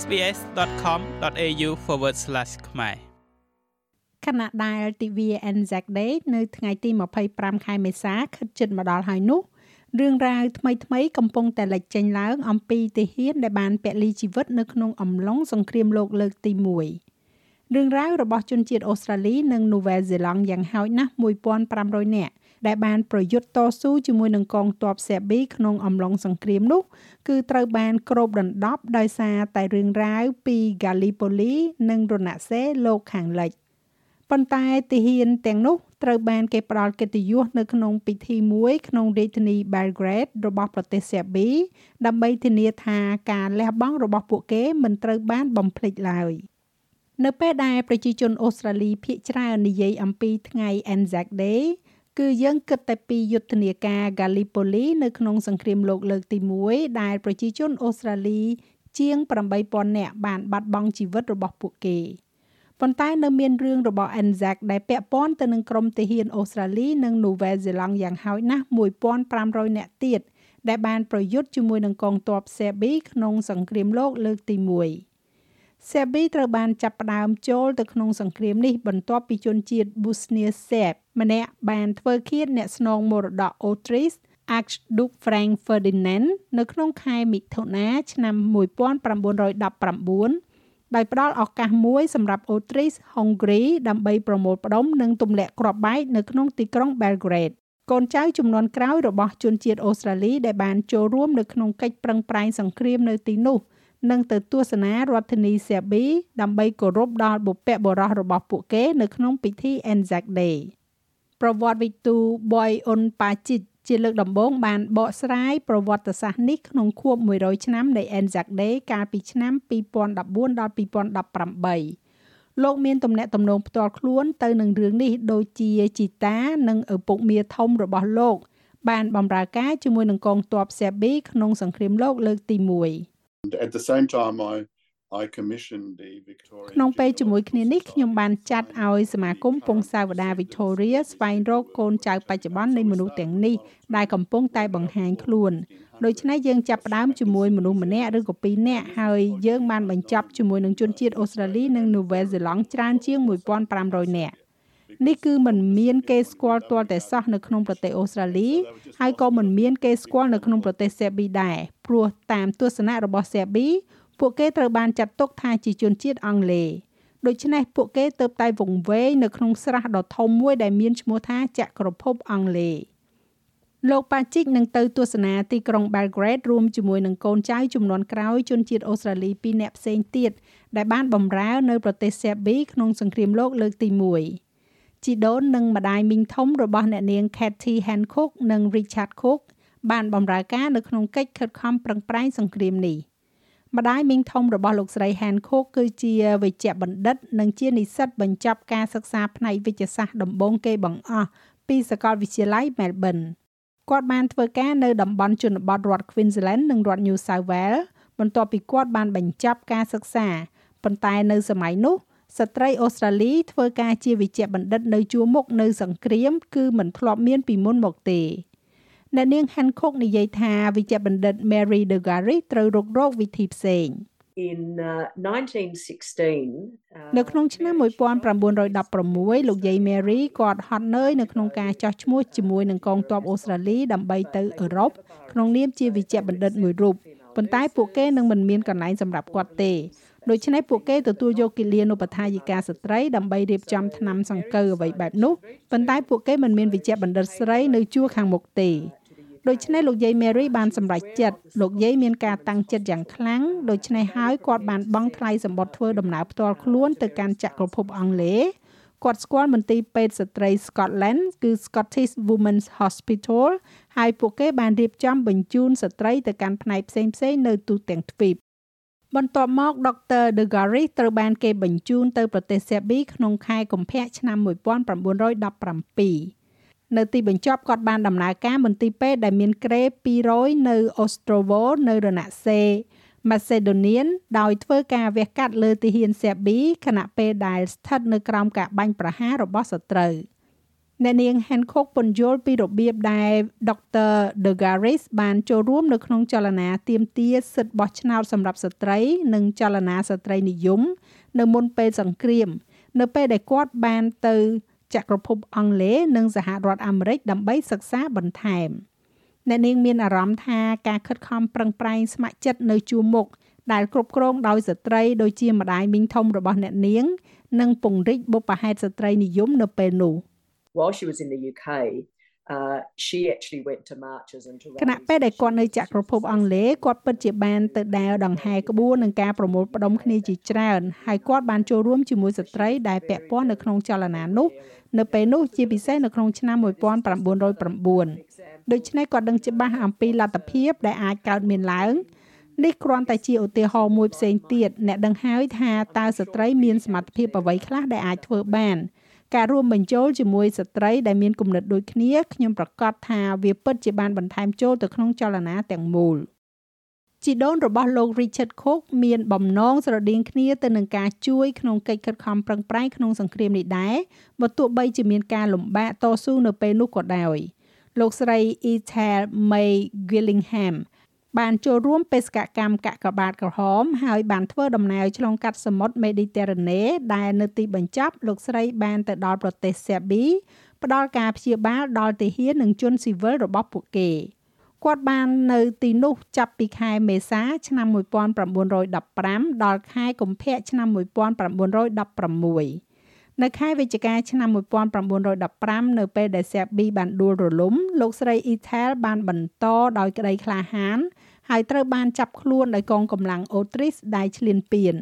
sbs.com.au/ ខ្មែរខណៈដែលទិវា Anzac Day នៅថ្ងៃទី25ខែមេសាខិតជិតមកដល់ហើយនោះរឿងរ៉ាវថ្មីៗកំពុងតែលេចចេញឡើង អំពីទាហានដែលបានពលីជីវិតនៅក្នុងអំឡុងសង្គ្រាមលោកលើកទី1រឿងរ៉ាវរបស់ជនជាតិអូស្ត្រាលីនិងនូវែលសេឡង់យ៉ាងហោចណាស់1500នាក់ ដែលបានប្រយុទ្ធតស៊ូជាមួយនឹងកងទ័ពសេប៊ីក្នុងអំឡុងសង្គ្រាមនោះ គឺត្រូវបានគ្របដណ្ដប់ដោយសារតែរឿងរ៉ាវពីហ្គាលីប៉ូលី និងរណសេលោកខាងលិចប៉ុន្តែទាហានទាំងនោះត្រូវបានគេផ្ដល់កិត្តិយសនៅក្នុងពិធីមួយក្នុងរាជធានី Belgrade របស់ប្រទេសសេប៊ីដើម្បីធានាថាការលះបង់របស់ពួកគេមិនត្រូវបានបំភ្លេចឡើយនៅពេលដែលប្រជាជនអូស្ត្រាលីភាគច្រើននិយាយអំពីថ្ងៃ Anzac Day គឺយើងគិតតែពីយុទ្ធនាការ Gallipoli នៅក្នុងសង្គ្រាមលោកលើកទី1ដែលប្រជាជនអូស្ត្រាលី ជាង8000នាក់បានបាត់បង់ជីវិតរបស់ពួកគេប៉ុន្តែនៅមានរឿងរបស់ Anzac ដែលពាក់ព័ន្ធទៅនឹងក្រុមទាហានអូស្ត្រាលីនិងនូវែលសេឡង់យ៉ាងហោចណាស់1500នាក់ទៀតដែលបានប្រយុទ្ធជាមួយនឹងកងទ័ពសេប៊ីក្នុងសង្គ្រាមលោកលើកទី1សេប៊ីត្រូវបានចាប់ផ្ដើមចូលទៅក្នុងសង្គ្រាមនេះបន្ទាប់ពីជនជាតិ Bosnia Serb ម្នាក់បានធ្វើឃាតអ្នកស្នងមរតក Autriche Archduke Franz Ferdinand នៅក្នុងខែមិថុនាឆ្នាំ1919ដោយផ្ដល់ឱកាសមួយសម្រាប់ Autriche Hungary ដើម្បីប្រមូលផ្ដុំនិងទម្លាក់គ្រាប់បែកនៅក្នុងទីក្រុង Belgrade កូនចៅចំនួនក្រោយរបស់ជនជាតិអូស្ត្រាលីដែលបានចូលរួមនៅក្នុងកិច្ចប្រឹងប្រែងសង្គ្រាមនៅទីនោះនិងទៅទស្សនារដ្ឋធានីសេប៊ីដើម្បីគោរពដល់បុព្វបុរសរបស់ពួកគេនៅក្នុងពិធី Anzac Day ប្រវត្តិវិទូ Boy On Pachit ជាលើកដំបូងបានបកស្រាយប្រវត្តិសាស្ត្រនេះក្នុងខួប100ឆ្នាំនៃ Anzac Day កាលពីឆ្នាំ2014ដល់2018លោកមានទំនាក់ទំនងផ្ទាល់ខ្លួនទៅនឹងរឿងនេះដូចជាជីតា និងឪពុកមាធំរបស់លោក បានបម្រើការជាមួយនឹងកងទ័ពសេប៊ីក្នុងសង្គ្រាមលោកលើកទី1 at the same time I I commissioned the Victoria ក្នុងពេលជាមួយគ្នានេះខ្ញុំបានចាត់ឲ្យសមាគមពងសាវតា Victoria ស្វែងរកកូនចៅបច្ចុប្បន្ននៃមនុស្សទាំងនេះដែលកំពុងតែបង្ហាញខ្លួនដូច្នេះយើងចាប់ផ្ដើមជាមួយមនុស្សម្នាក់ឬក៏ពីរនាក់ហើយយើងបានបញ្ចប់ជាមួយនឹងជនជាតិអូស្ត្រាលីនិងនូវែលសេឡង់ច្រើនជាង1500នាក់នេះគឺមិនមានគេស្គាល់ទាល់តែសោះនៅក្នុងប្រទេសអូស្ត្រាលីហើយក៏មិនមានគេស្គាល់នៅក្នុងប្រទេសសេប៊ីដែរព្រោះតាមទស្សនៈរបស់សេប៊ី ពួកគេត្រូវបានចាត់ទុកថាជាជនជាតិអង់គ្លេសដូច្នេះពួកគេទៅតែវង្វេងនៅក្នុងស្រះដ៏ធំមួយដែលមានឈ្មោះថាចក្រភពអង់គ្លេសលោកប៉ាជីកនឹងទៅទស្សនាទីក្រុង Belgrade រួមជាមួយនឹងកូនចៅចំនួនក្រោយជនជាតិអូស្ត្រាលី2នាក់ផ្សេងទៀតដែលបានបម្រើនៅប្រទេសសេប៊ីក្នុងសង្គ្រាមលោកលើកទី1ជីដូននិងម្ដាយមីងធំរបស់អ្នកនាង Kathy Hancock និង Richard Cook បានបម្រើការនៅក្នុងកិច្ចខិតខំប្រឹងប្រែងសង្គ្រាមនេះ ម្ដាយមីងធំរបស់លោកស្រី Hancock គឺជាវេជ្ជបណ្ឌិត និងជានិស្សិតបញ្ចប់ការសិក្សាផ្នែកវិទ្យាសាស្ត្រដំបូងគេបង្អស់ពីសាកលវិទ្យាល័យ Melbourne គាត់បានធ្វើការនៅតំបន់ជនបទរដ្ឋ Queensland និងរដ្ឋ New South Wales បន្ទាប់ពីគាត់បានបញ្ចប់ការសិក្សាប៉ុន្តែនៅសម័យនោះស្ត្រីអូស្ត្រាលីធ្វើការជាវិជ្ជបណ្ឌិតនៅជួរមុខនៅសង្គ្រាម គឺមិនធ្លាប់មានពីមុនមកទេ អ្នកនាង Hancock និយាយថាវិជ្ជបណ្ឌិត Mary de Garis ត្រូវរករកវិធីផ្សេង in uh, 1916នៅក្នុងឆ្នាំ1916លោកយាយ Mary គាត់ហត់នឿយនៅក្នុងការចោះឈ្មោះជាមួយនឹងកងទ័ពអូស្ត្រាលីដើម្បីទៅអឺរ៉ុបក្នុងនាមជាវិជ្ជបណ្ឌិតមួយរូបប៉ុន្តែពួកគេនឹងមិនមានកន្លែងសម្រាប់គាត់ទេ ដូច្នេះពួកគេទទួលយកគិលានុបដ្ឋាយិកាស្ត្រីដើម្បីរៀបចំថ្នាំសង្កូវអ្វីបែបនោះប៉ុន្តែពួកគេមិនមានវិជ្ជាបណ្ឌិតស្រីនៅជួរខាងមុខទេដូច្នេះលោកយាយ Mary បានសម្រេចចិត្តលោកយាយមានការតាំងចិត្តយ៉ាងខ្លាំងដូច្នេះហើយគាត់បានបង់ថ្លៃសម្បត្តិធ្វើដំណើរផ្ទាល់ខ្លួនទៅកាន់ចក្រភពអង់គ្លេសគាត់ស្គាល់មន្ទីរពេទ្យស្ត្រី Scotland គឺ Scottish Women's Hospital ហើយពួកគេបានរៀបចំបញ្ជូនស្ត្រីទៅកាន់ផ្នែកផ្សេងៗនៅទូទាំងទ្វីប បន្ទាប់មកដុកទ័រ De Garis ត្រូវបានគេបញ្ជូនទៅប្រទេសសេប៊ីក្នុងខែកុម្ភៈឆ្នាំ1917នៅទីបញ្ចប់គាត់បានដំណើរការមន្ទីរពេទ្យដែលមានក្រេ200នៅ Ostrovo នៅរណសេ Macedonian ដោយធ្វើការវះកាត់លើទាហានសេប៊ីខណៈពេលដែលស្ថិតនៅក្រោមការបាញ់ប្រហាររបស់សត្រូវ អ្នកនាង Hancock ពន្យល់ពីរបៀបដែល Dr. De Garis បានចូលរួមនៅក្នុងចលនាទាមទារសិទ្ធិបោះឆ្នោតសម្រាប់ស្ត្រី និងចលនាស្ត្រីនិយមនៅមុនពេលសង្គ្រាម នៅពេលដែលគាត់បានទៅចក្រភពអង់គ្លេសនិងសហរដ្ឋអាមេរិកដើម្បីសិក្សាបន្ថែមអ្នកនាងមានអារម្មណ៍ថាការខិតខំប្រឹងប្រែងស្ម័គ្រចិត្តនៅជួរមុខដែលគ្រប់គ្រងដោយស្ត្រីដូចជាម្ដាយមីងធំរបស់អ្នកនាង និងពង្រីកបុព្វហេតុស្ត្រីនិយមនៅពេលនោះ While she was in the UK, uh, she actually went to marches and to គណៈពេលដែលគាត់នៅចក្រភពអង់គ្លេសគាត់ពិតជាបានទៅដើរដង្ហែក្បួននឹងការប្រមូលផ្ដុំគ្នាជាច្រើនហើយគាត់បានចូលរួមជាមួយស្ត្រីដែលពាក់ព័ន្ធនៅក្នុងចលនានោះនៅពេលនោះជាពិសេសនៅក្នុងឆ្នាំ1909ដូច្នេះគាត់ដឹងច្បាស់អំពីលទ្ធភាពដែលអាចកើតមានឡើងនេះគ្រាន់តែជាឧទាហរណ៍មួយផ្សេងទៀតអ្នកដឹងហើយថាតើស្ត្រីមានសមត្ថភាពអ្វីខ្លះដែលអាចធ្វើបាន ការរួមបញ្ចូលជាមួយស្ត្រីដែលមានគំនិតដូចគ្នាខ្ញុំប្រកាសថាវាពិតជាបានបន្ថែមចូលទៅក្នុងចលនាទាំងមូលជីដូនរបស់លោក Richard Cook មានបំណងស្រដៀងគ្នាទៅនឹងការជួយក្នុងកិច្ចខិតខំប្រឹងប្រែងក្នុងសង្គ្រាមនេះដែរបើទោះបីជាមានការលំបាកតស៊ូនៅពេលនោះក៏ដោយលោកស្រី Ethel May Gillingham បានចូលរួមបេសកកម្មកកបាតក្រហម ហើយបានធ្វើដំណើរឆ្លងកាត់សមុទ្រមេឌីទែរ៉ាណេដែលនៅទីបញ្ចប់លោកស្រីបានទៅដល់ប្រទេសសេប៊ីផ្ដល់ការព្យាបាលដល់ទាហាននិងជនស៊ីវិលរបស់ពួកគេគាត់បាននៅទីនោះចាប់ពីខែមេសា ឆ្នាំ1915ដល់ខែកុម្ភៈឆ្នាំ1916នៅខែវិច្ឆិកាឆ្នាំ1915នៅពេលដែលសេប៊ីបានដួលរលំលោកស្រីអ៊ីថែលបានបន្តដោយក្តីក្លាហាន ហើយត្រូវបានចាប់ខ្លួនដោយកងកម្លាំងអូទ្រីសដែលឈ្លានពាន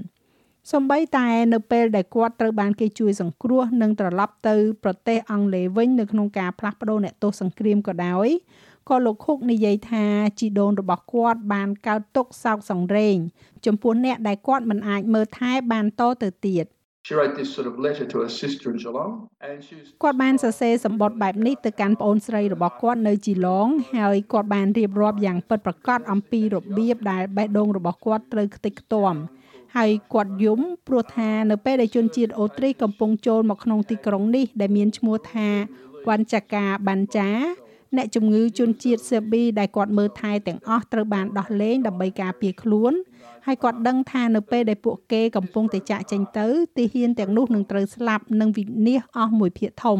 សំបីតែនៅពេលដែលគាត់ត្រូវបានគេជួយសង្គ្រោះនិងត្រឡប់ទៅប្រទេសអង់គ្លេសវិញនៅក្នុងការផ្លាស់ប្ដូរអ្នកទោសសង្គ្រាមក៏ដោយក៏លោកខុកនិយាយថាជីដូនរបស់គាត់បានកើតទុកសោកសង្រេងចំពោះអ្នកដែលគាត់មិនអាចមើលថែបានតទៅទៀត She wrote this sort of letter to her sister in Geelong and she was គាត់បានសរសេរសម្បត្តិបែបនេះទៅកាន់ប្អូនស្រីរបស់គាត់នៅជីឡងហើយគាត់បានរៀបរាប់យ៉ាងពិតប្រាកដអំពីរបៀបដែលបេះដូងរបស់គាត់ត្រូវខ្ទេចខ្ទាំ ហើយគាត់យំព្រោះថានៅពេលដែលជនជាតិអូទ្រីសកំពុងចូលមកក្នុងទីក្រុងនេះដែលមានឈ្មោះថាវ៉ាន់ចាកាបានចាអ្នកជំងឺជនជាតិសេប៊ីដែលគាត់មើលថែទាំងអស់ត្រូវបានដោះលែងដើម្បីការពារខ្លួន ហើយគាត់ដឹងថានៅពេលដែលពួកគេកំពុងតែចាក់ចេញទៅទីហ៊ានទាំងនោះនឹងត្រូវស្លាប់និងវិនាសអស់មួយភាគធំ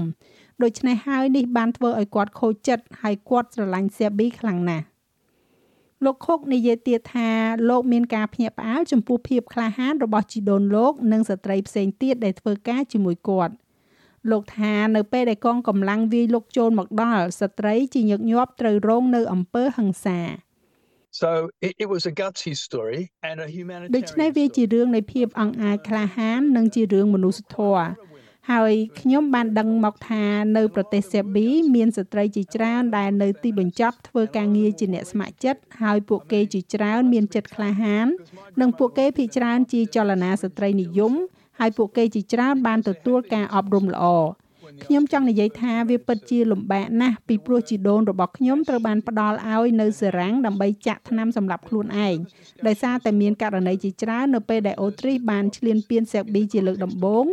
ដូច្នេះហើយនេះបានធ្វើឲ្យគាត់ខូចចិត្តហើយគាត់ស្រឡាញ់សេប៊ីខ្លាំងណាស់លោកខុកនិយាយទៀតថាលោកមានការភ្ញាក់ផ្អើលចំពោះភាពក្លាហានរបស់ជីដូនលោកនិងស្ត្រីផ្សេងទៀតដែលធ្វើការជាមួយគាត់លោកថានៅពេលដែលកងកម្លាំងវាយលុកចូលមកដល់ស្ត្រីជាញឹកញាប់ត្រូវរងនៅអំពើហិង្សា so it, it was a gutsy story and a ដូច្នេះ humanitarian វាជារឿងនៃភាពអង្អាចក្លាហាននិងជារឿងមនុស្សធម៌ហើយខ្ញុំបានដឹងមកថានៅប្រទេសសេប៊ីមានស្ត្រីជាច្រើនដែលនៅទីបញ្ចប់ធ្វើការងារជាអ្នកស្ម័គ្រចិត្តហើយពួកគេជាច្រើនមានចិត្តក្លាហាន និងពួកគេភាគច្រើនជាចលនាស្ត្រីនិយមហើយពួកគេជាច្រើនបានទទួលការអប់រំល្អ ខ្ញុំចង់និយាយថាវាពិតជាលំបាកណាស់ពីព្រោះជីដូនរបស់ខ្ញុំត្រូវបានផ្ដល់ឲ្យនៅសេរ៉ាំងដើម្បីចាក់ថ្នាំសម្រាប់ខ្លួនឯងដោយសារតែមានករណីជាច្រើននៅពេលដែលអូទ្រីសបានឈ្លានពានសេប៊ីជាលើកដំបូង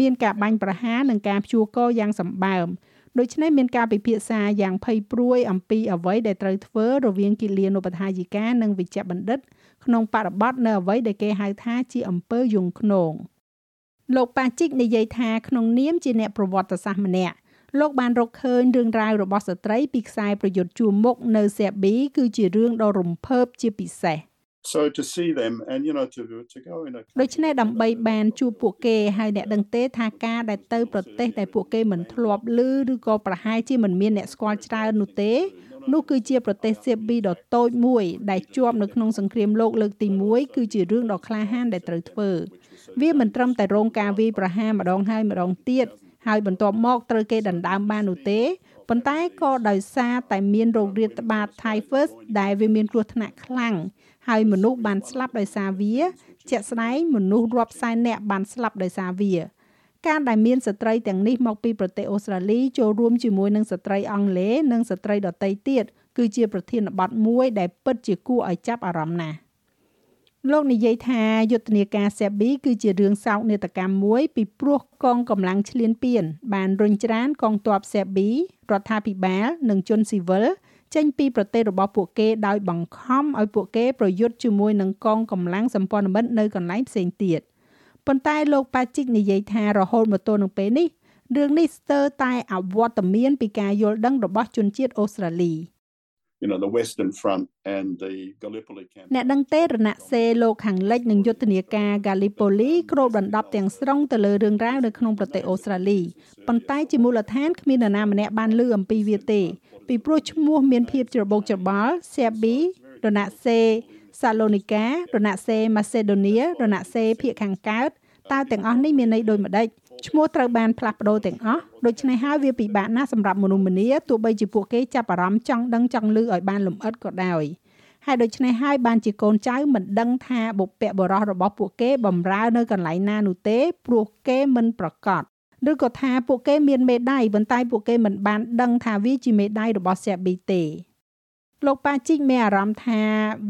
មានការបាញ់ប្រហារនិងការព្យួរកយ៉ាងសម្បើមដូច្នេះមានការពិភាក្សាយ៉ាងភ័យព្រួយអំពីអ្វីដែលត្រូវធ្វើរវាងគិលានុបដ្ឋាយិកានិងវិជ្ជបណ្ឌិតក្នុងបរិបទនៅអ្វីដែលគេហៅថាជាអំពើយងខ្នង។ លោកប៉ាជីកនិយាយថាក្នុងនាមជាអ្នកប្រវត្តិសាស្ត្រម្នាក់លោកបានរកឃើញរឿងរ៉ាវរបស់ស្ត្រីពីខ្សែប្រយុទ្ធជួរមុខនៅសេប៊ីគឺជារឿងដ៏រំភើបជាពិសេស So to see them and you know to to go in a ដូច្នេះដើម្បីបានជួបពួកគេហើយអ្នកដឹងទេថាការដែលទៅប្រទេសដែលពួកគេមិនធ្លាប់ឮឬក៏ប្រហែលជាមិនមានអ្នកស្គាល់ច្រើននោះទេ នោះគឺជាប្រទេសសេប៊ីដ៏តូចមួយដែលជាប់នៅក្នុងសង្គ្រាមលោកលើកទី1គឺជារឿងដ៏ក្លាហានដែលត្រូវធ្វើ វាមិនត្រឹមតែរងការវាយប្រហារម្ដងហើយម្ដងទៀតហើយបន្ទាប់មកត្រូវគេដណ្ដើមបាននោះទេប៉ុន្តែក៏ដោយសារតែមានរោគរាតត្បាត typhus ដែលវាមានគ្រោះថ្នាក់ខ្លាំងហើយមនុស្សបានស្លាប់ដោយសារវា ជាក់ស្ដែងមនុស្សរាប់សែននាក់បានស្លាប់ដោយសារវា ការដែលមានស្ត្រីទាំងនេះមកពីប្រទេសអូស្ត្រាលីចូលរួមជាមួយនឹងស្ត្រីអង់គ្លេសនិងស្ត្រីដទៃទៀតគឺជាប្រធានបទមួយដែលពិតជាគួរឲ្យចាប់អារម្មណ៍ណាស់លោកនិយាយថាយុទ្ធនាការ Sebi គឺជារឿងសោកនាដកម្មមួយពីព្រោះកងកម្លាំងឈ្លានពាន បានរុញច្រានកងទ័ព Sebi រដ្ឋាភិបាលនិងជនស៊ីវិលចេញពីប្រទេសរបស់ពួកគេដោយបង្ខំឲ្យពួកគេប្រយុទ្ធជាមួយនឹងកងកម្លាំងសម្ព័ន្ធមិត្តនៅកន្លែងផ្សេងទៀត ប៉ុន្តែលោកប៉ាជីកនិយាយថារហូតមកទល់នឹងពេលនេះរឿងនេះស្ទើរតែអវត្តមានពីការយល់ដឹងរបស់ជនជាតិអូស្ត្រាលី you know the Western Front and the Gallipoli campaign. អ្នកដឹងទេរណសេរលោកខាងលិចនឹងយុទ្ធនាការ Gallipoli គ្របដណ្ដប់ទាំងស្រុងទៅលើរឿងរ៉ាវនៅក្នុងប្រទេសអូស្ត្រាលីប៉ុន្តែជាមូលដ្ឋានគ្មាននរណាម្នាក់បានលើអំពីវាទេ ពីព្រោះឈ្មោះមានភាពច្របូកច្របល់ Serbia រណសេរ Salonika រណសេរ Macedonia រណសេរភាគខាងកើតតើទាំងអស់នេះមានន័យដូចម្ដេចឈ្មោះត្រូវបានផ្លាស់ប្ដូរទាំងអស់ដូច្នេះហើយវាពិបាកណាស់សម្រាប់មនុស្សម្នាទោះបីជាពួកគេចាប់អារម្មណ៍ចង់ដឹងចង់ឮឲ្យបានលម្អិតក៏ដោយហើយដូច្នេះហើយបានជាកូនចៅមិនដឹងថាបុព្វបុរសរបស់ពួកគេបំរើនៅកន្លែងណានោះទេព្រោះគេមិនប្រកាសឬក៏ថាពួកគេមានមេដៃប៉ុន្តែពួកគេមិនបានដឹងថាវាជាមេដៃរបស់សេប៊ីទេ លោកប៉ាជីកមានអារម្មណ៍ថា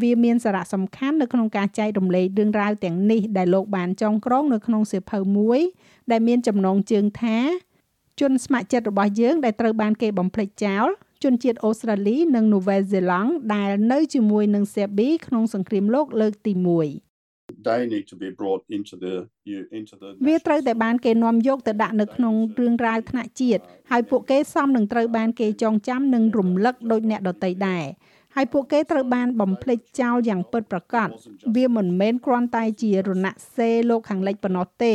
វាមានសារៈសំខាន់នៅក្នុងការចែករំលែករឿងរ៉ាវទាំងនេះដែលលោកបានចងក្រងនៅក្នុងសៀវភៅមួយដែលមានចំណងជើងថាជនស្ម័គ្រចិត្តរបស់យើងដែលត្រូវបានគេបំភ្លេចចោលជនជាតិអូស្ត្រាលីនិងនូវែលសេឡង់ដែលនៅជាមួយនឹងសេប៊ីក្នុងសង្គ្រាមលោកលើកទី1 They need to be brought into the into the វាត្រូវតែបានគេនាំយកទៅដាក់នៅក្នុងរឿងរ៉ាវថ្នាក់ជាតិហើយពួកគេសមនឹងត្រូវបានគេចងចាំនិងរំលឹកដោយអ្នកដទៃដែរហើយពួកគេត្រូវបានបំភ្លេចចោលយ៉ាងពិតប្រាកដវាមិនមែនគ្រាន់តែជារណសេរលោកខាងលិចប៉ុណ្ណោះទេ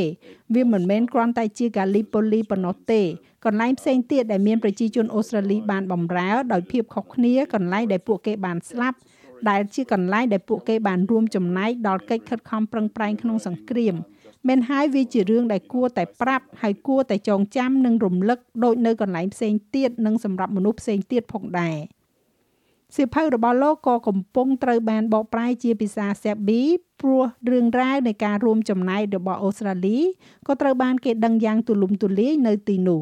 វាមិនមែនគ្រាន់តែជាកាលីប៉ូលីប៉ុណ្ណោះទេកន្លែងផ្សេងទៀតដែលមានប្រជាជនអូស្ត្រាលីបានបំរើដោយភាពខុសគ្នាកន្លែងដែលពួកគេបានស្លាប់ ដែលជាកន្លែងដែលពួកគេបានរួមចំណែកដល់កិច្ចខិតខំប្រឹងប្រែងក្នុងសង្គ្រាមមែនហើយវាជារឿងដែលគួរតែប្រាប់ហើយគួរតែចងចាំនិងរំលឹកដូចនៅកន្លែងផ្សេងទៀតនិងសម្រាប់មនុស្សផ្សេងទៀតផងដែរ។សៀវភៅរបស់លោកក៏កំពុងត្រូវបានបកប្រែជាភាសាសេប៊ីព្រោះរឿងរ៉ាវនៃការរួមចំណែករបស់អូស្ត្រាលីក៏ត្រូវបានគេដឹងយ៉ាងទូលំទូលាយនៅទីនោះ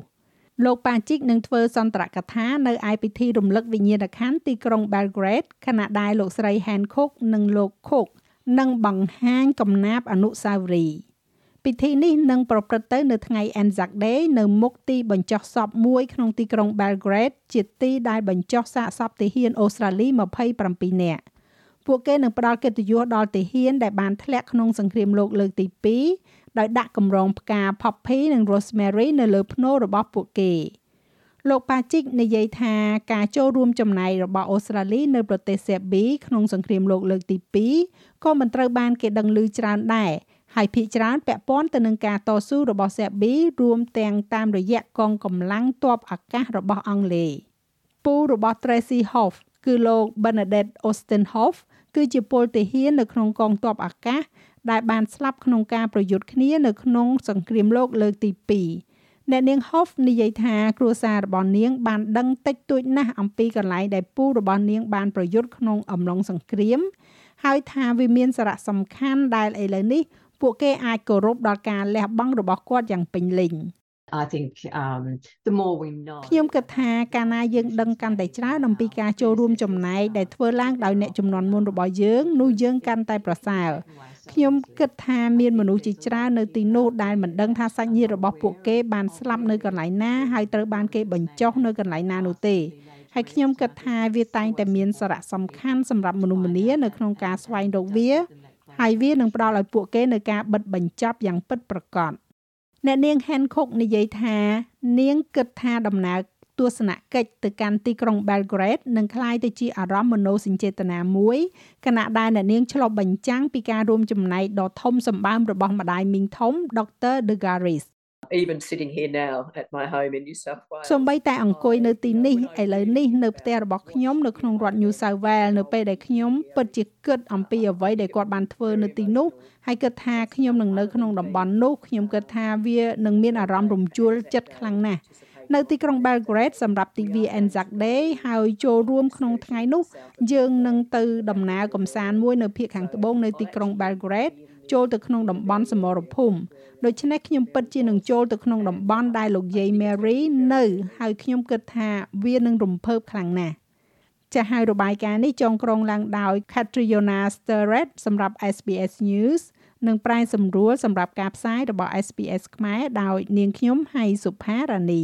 លោកប៉ាជីកនឹងធ្វើសន្ទរកថានៅឯពិធីរំលឹកវិញ្ញាណក្ខន្ធទីក្រុង Belgrade ខណៈដែលលោកស្រី Hancock និងលោក Cook នឹងបង្ហាញកំណាព្យអនុស្សាវរីយ៍ពិធីនេះនឹងប្រព្រឹត្តទៅនៅថ្ងៃ Anzac Day នៅមុខទីបញ្ចុះសពមួយក្នុងទីក្រុង Belgrade ជាទីដែលបញ្ចុះសាកសពទាហានអូស្ត្រាលី27នាក់ពួកគេនឹងផ្ដល់កិត្តិយសដល់ទាហានដែលបានធ្លាក់ក្នុងសង្គ្រាមលោកលើកទី2 ដោយដាក់កម្រងផ្កា poppy និង rosemary នៅលើភ្នូររបស់ពួកគេលោកប៉ាជីកនិយាយថាការចូលរួមចំណែករបស់អូស្ត្រាលីនៅប្រទេសសេប៊ីក្នុងសង្គ្រាមលោកលើកទី2ក៏មិនត្រូវបានគេដឹងឮច្រើនដែរហើយភាគច្រើនពាក់ព័ន្ធទៅនឹងការតស៊ូរបស់សេប៊ីរួមទាំងតាមរយៈកងកម្លាំងទ័ពអាកាសរបស់អង់គ្លេសពូរបស់ Tracy Hoff គឺលោក Bernadette Austin Hoff គឺជាពលទាហាននៅក្នុងកងទ័ពអាកាស ដែលបានស្លាប់ក្នុងការប្រយុទ្ធគ្នានៅក្នុងសង្គ្រាមលោកលើកទី2អ្នកនាង Hoff និយាយថាគ្រួសាររបស់នាង បានដឹងតិចតួចណាស់អំពីកន្លែងដែលពូរបស់នាងបានប្រយុទ្ធក្នុងអំឡុងសង្គ្រាម ហើយថាវាមានសារៈសំខាន់ដែលឥឡូវនេះពួកគេអាចគោរពដល់ការលះបង់របស់គាត់យ៉ាងពេញលេញ I think um the more we know ខ្ញុំគិតថាកាលណាយើងដឹងកាន់តែច្រើនអំពីការចូលរួមចំណែកដែលធ្វើឡើងដោយអ្នកចំនួនមុនរបស់យើងនោះយើងកាន់តែប្រសើរ ខ្ញុំគិតថាមានមនុស្សជាច្រើននៅទីនោះដែលមិនដឹងថាសាច់ញាតិរបស់ពួកគេបានស្លាប់នៅកន្លែងណាហើយត្រូវបានគេបញ្ចុះនៅកន្លែងណានោះទេហើយខ្ញុំគិតថាវាតែងតែមានសារៈសំខាន់សម្រាប់មនុស្សម្នានៅក្នុងការស្វែងរកវាហើយវានឹងផ្ដល់ឲ្យពួកគេនៅការបិទបញ្ចប់យ៉ាងពិតប្រាកដអ្នកនាង Hancock និយាយថា នាងគិតថាដំណើរ ទស្សនកិច្ចទៅកាន់ទីក្រុង Belgrade នឹងក្លាយទៅជាអារម្មណ៍មនោសញ្ចេតនាមួយខណៈដែលអ្នកនាងឆ្លុះបញ្ចាំងពីការរួមចំណែកដ៏ធំសម្បើមរបស់ម្ដាយមីងធំ Dr. De Garis even sitting here now at my home in New South Wales សំបីតែអង្គុយនៅទីនេះឥឡូវនេះនៅផ្ទះរបស់ខ្ញុំនៅក្នុងរដ្ឋ New South Wales នៅពេលដែលខ្ញុំពិតជាគិតអំពីអ្វីដែលគាត់បានធ្វើនៅទីនោះហើយគិតថាខ្ញុំនឹងនៅក្នុងតំបន់នោះខ្ញុំគិតថាវានឹងមានអារម្មណ៍រំជួលចិត្តខ្លាំងណាស់ នៅទីក្រុង Belgrade សម្រាប់ទិវា Anzac Day ហើយចូលរួមក្នុងថ្ងៃនោះ យើងនឹងទៅដំណើរកំសាន្តមួយនៅភាគខាងត្បូងនៃទីក្រុង Belgrade ចូលទៅក្នុងតំបន់សមរភូមិដូច្នេះខ្ញុំពិតជានឹងចូលទៅក្នុងតំបន់ដែលលោកយាយ Mary នៅហើយខ្ញុំគិតថាវានឹងរំភើបខ្លាំងណាស់ចាស់ហើយរបាយការណ៍នេះចងក្រងឡើងដោយ Catriona Sturret សម្រាប់ SBS News និងប្រែសម្រួលសម្រាប់ការផ្សាយរបស់ SBS ខ្មែរដោយនាងខ្ញុំហៃសុផារ៉ានី